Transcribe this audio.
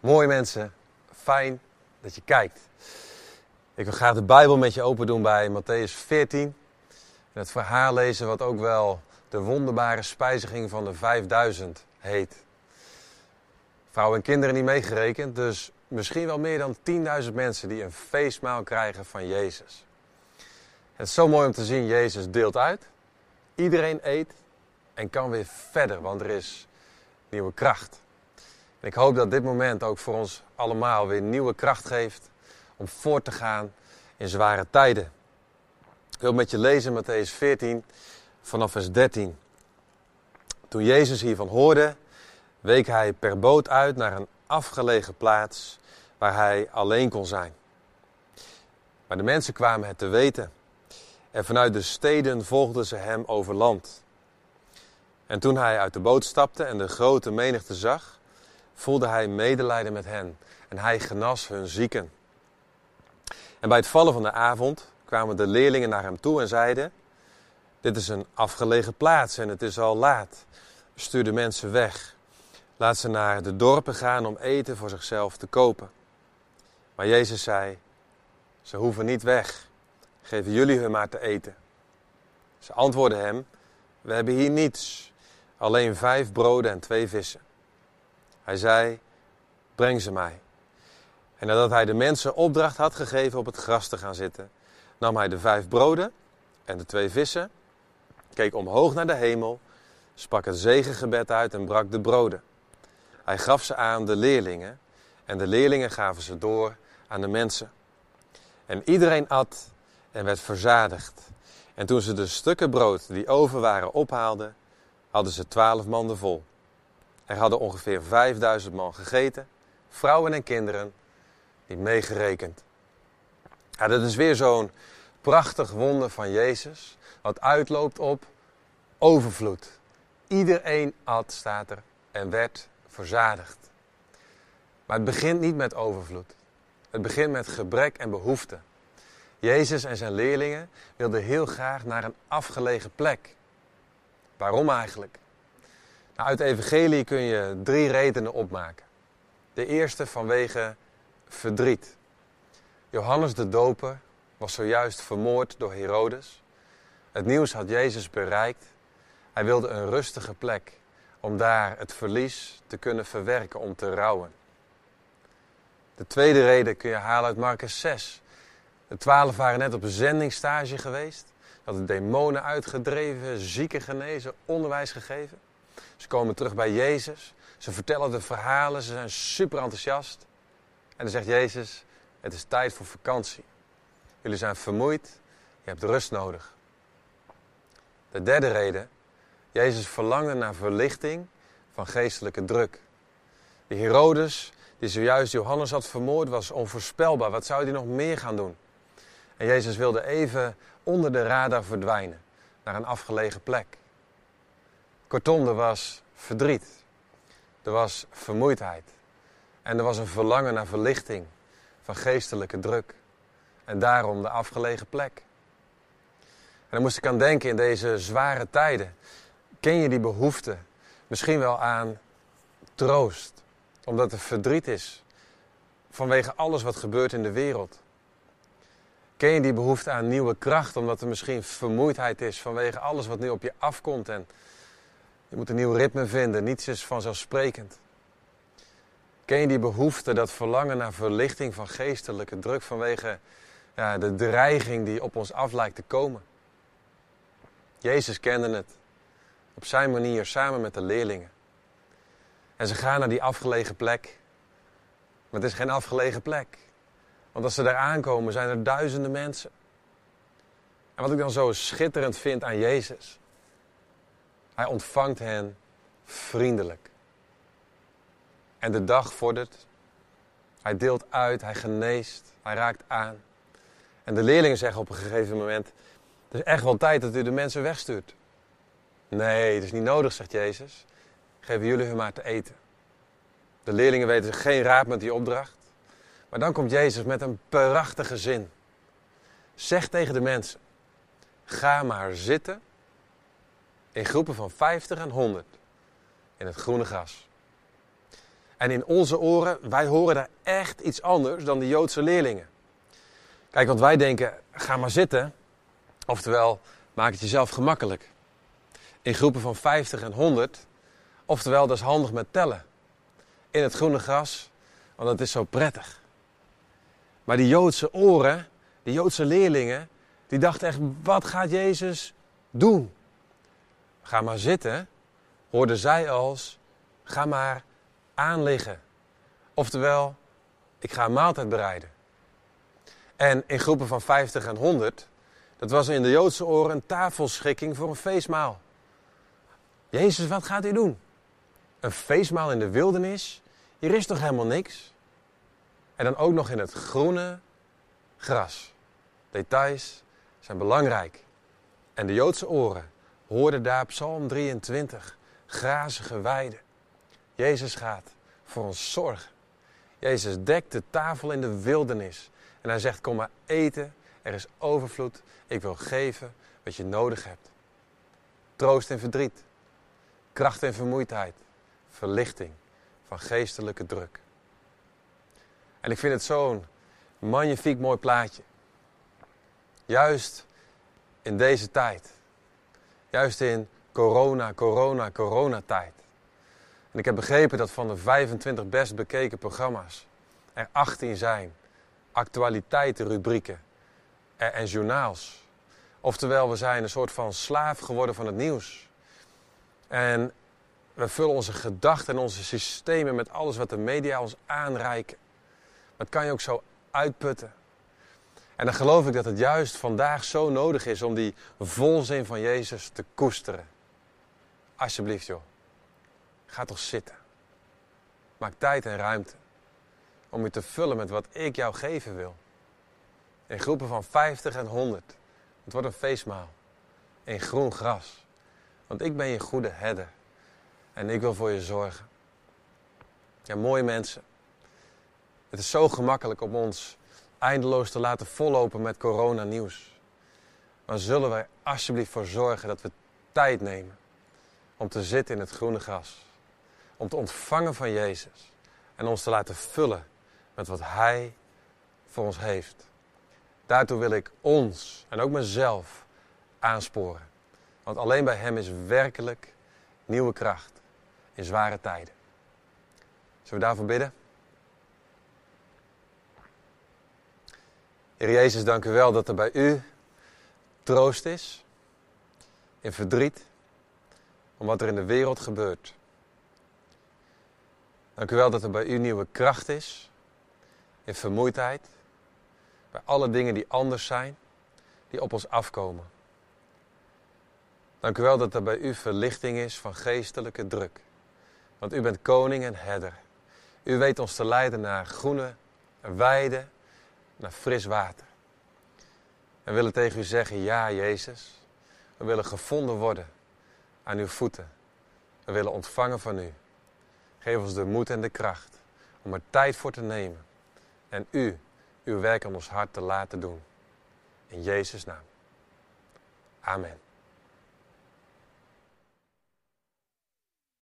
Mooi mensen, fijn dat je kijkt. Ik wil graag de Bijbel met je open doen bij Matthäus 14. En het verhaal lezen wat ook wel de wonderbare spijziging van de 5000 heet. Vrouwen en kinderen niet meegerekend, dus misschien wel meer dan 10.000 mensen die een feestmaal krijgen van Jezus. Het is zo mooi om te zien, Jezus deelt uit. Iedereen eet en kan weer verder, want er is nieuwe kracht. Ik hoop dat dit moment ook voor ons allemaal weer nieuwe kracht geeft om voort te gaan in zware tijden. Ik wil met je lezen Matthäus 14 vanaf vers 13. Toen Jezus hiervan hoorde, week hij per boot uit naar een afgelegen plaats waar hij alleen kon zijn. Maar de mensen kwamen het te weten en vanuit de steden volgden ze hem over land. En toen hij uit de boot stapte en de grote menigte zag, voelde hij medelijden met hen en hij genas hun zieken. En bij het vallen van de avond kwamen de leerlingen naar hem toe en zeiden: Dit is een afgelegen plaats en het is al laat. Stuur de mensen weg. Laat ze naar de dorpen gaan om eten voor zichzelf te kopen. Maar Jezus zei: Ze hoeven niet weg. Geven jullie hun maar te eten. Ze antwoordden hem: We hebben hier niets, alleen vijf broden en twee vissen. Hij zei: Breng ze mij. En nadat hij de mensen opdracht had gegeven op het gras te gaan zitten, nam hij de vijf broden en de twee vissen, keek omhoog naar de hemel, sprak het zegengebed uit en brak de broden. Hij gaf ze aan de leerlingen en de leerlingen gaven ze door aan de mensen. En iedereen at en werd verzadigd. En toen ze de stukken brood die over waren ophaalden, hadden ze twaalf manden vol. Er hadden ongeveer vijfduizend man gegeten, vrouwen en kinderen, niet meegerekend. Ja, dat is weer zo'n prachtig wonder van Jezus, wat uitloopt op overvloed. Iedereen at, staat er, en werd verzadigd. Maar het begint niet met overvloed. Het begint met gebrek en behoefte. Jezus en zijn leerlingen wilden heel graag naar een afgelegen plek. Waarom eigenlijk? Nou, uit de evangelie kun je drie redenen opmaken. De eerste vanwege verdriet. Johannes de Doper was zojuist vermoord door Herodes. Het nieuws had Jezus bereikt. Hij wilde een rustige plek om daar het verlies te kunnen verwerken, om te rouwen. De tweede reden kun je halen uit Marcus 6. De twaalf waren net op een zendingstage geweest. Hadden demonen uitgedreven, zieken genezen, onderwijs gegeven. Ze komen terug bij Jezus. Ze vertellen de verhalen, ze zijn super enthousiast. En dan zegt Jezus, het is tijd voor vakantie. Jullie zijn vermoeid, je hebt rust nodig. De derde reden, Jezus verlangde naar verlichting van geestelijke druk. De Herodes, die zojuist Johannes had vermoord, was onvoorspelbaar. Wat zou hij nog meer gaan doen? En Jezus wilde even onder de radar verdwijnen, naar een afgelegen plek. Kortom, er was verdriet. Er was vermoeidheid. En er was een verlangen naar verlichting van geestelijke druk. En daarom de afgelegen plek. En dan moest ik aan denken in deze zware tijden. Ken je die behoefte misschien wel aan troost? Omdat er verdriet is vanwege alles wat gebeurt in de wereld. Ken je die behoefte aan nieuwe kracht omdat er misschien vermoeidheid is vanwege alles wat nu op je afkomt en je moet een nieuw ritme vinden, niets is vanzelfsprekend. Ken je die behoefte, dat verlangen naar verlichting van geestelijke druk vanwege ja, de dreiging die op ons af lijkt te komen? Jezus kende het op zijn manier samen met de leerlingen. En ze gaan naar die afgelegen plek. Maar het is geen afgelegen plek. Want als ze daar aankomen, zijn er duizenden mensen. En wat ik dan zo schitterend vind aan Jezus. Hij ontvangt hen vriendelijk. En de dag vordert. Hij deelt uit, hij geneest, hij raakt aan. En de leerlingen zeggen op een gegeven moment: Het is echt wel tijd dat u de mensen wegstuurt. Nee, het is niet nodig, zegt Jezus. Geven jullie hun maar te eten. De leerlingen weten geen raad met die opdracht. Maar dan komt Jezus met een prachtige zin. Zeg tegen de mensen: Ga maar zitten in groepen van 50 en 100 in het groene gras. En in onze oren, wij horen daar echt iets anders dan de Joodse leerlingen. Kijk, want wij denken, ga maar zitten. Oftewel, maak het jezelf gemakkelijk. In groepen van 50 en 100. Oftewel, dat is handig met tellen. In het groene gras, want dat is zo prettig. Maar die Joodse oren, die Joodse leerlingen, die dachten echt, wat gaat Jezus doen? Ga maar zitten, hoorden zij als, ga maar aanliggen. Oftewel, ik ga een maaltijd bereiden. En in groepen van 50 en 100, dat was in de Joodse oren een tafelschikking voor een feestmaal. Jezus, wat gaat u doen? Een feestmaal in de wildernis? Hier is toch helemaal niks? En dan ook nog in het groene gras. Details zijn belangrijk. En de Joodse oren hoorden daar Psalm 23, grazige weiden. Jezus gaat voor ons zorgen. Jezus dekt de tafel in de wildernis. En hij zegt, kom maar eten, er is overvloed. Ik wil geven wat je nodig hebt. Troost en verdriet. Kracht en vermoeidheid. Verlichting van geestelijke druk. En ik vind het zo'n magnifiek mooi plaatje. Juist in deze tijd. Juist in corona, corona, coronatijd. En ik heb begrepen dat van de 25 best bekeken programma's er 18 zijn. Actualiteitenrubrieken en, en journaals. Oftewel, we zijn een soort van slaaf geworden van het nieuws. En we vullen onze gedachten en onze systemen met alles wat de media ons aanreiken. Het kan je ook zo uitputten. En dan geloof ik dat het juist vandaag zo nodig is om die volzin van Jezus te koesteren. Alsjeblieft joh, ga toch zitten. Maak tijd en ruimte om je te vullen met wat ik jou geven wil. In groepen van 50 en 100. Het wordt een feestmaal. In groen gras. Want ik ben je goede herder. En ik wil voor je zorgen. Ja, mooie mensen. Het is zo gemakkelijk om ons eindeloos te laten vollopen met coronanieuws. Maar zullen wij alsjeblieft voor zorgen dat we tijd nemen om te zitten in het groene gras. Om te ontvangen van Jezus. En ons te laten vullen met wat Hij voor ons heeft. Daartoe wil ik ons en ook mezelf aansporen. Want alleen bij Hem is werkelijk nieuwe kracht in zware tijden. Zullen we daarvoor bidden? Heer Jezus, dank u wel dat er bij u troost is in verdriet om wat er in de wereld gebeurt. Dank u wel dat er bij u nieuwe kracht is in vermoeidheid, bij alle dingen die anders zijn, die op ons afkomen. Dank u wel dat er bij u verlichting is van geestelijke druk. Want u bent koning en herder. U weet ons te leiden naar groene weiden, naar fris water. We willen tegen u zeggen, ja Jezus, we willen gevonden worden aan uw voeten. We willen ontvangen van u. Geef ons de moed en de kracht om er tijd voor te nemen. En u, uw werk aan ons hart te laten doen. In Jezus' naam. Amen.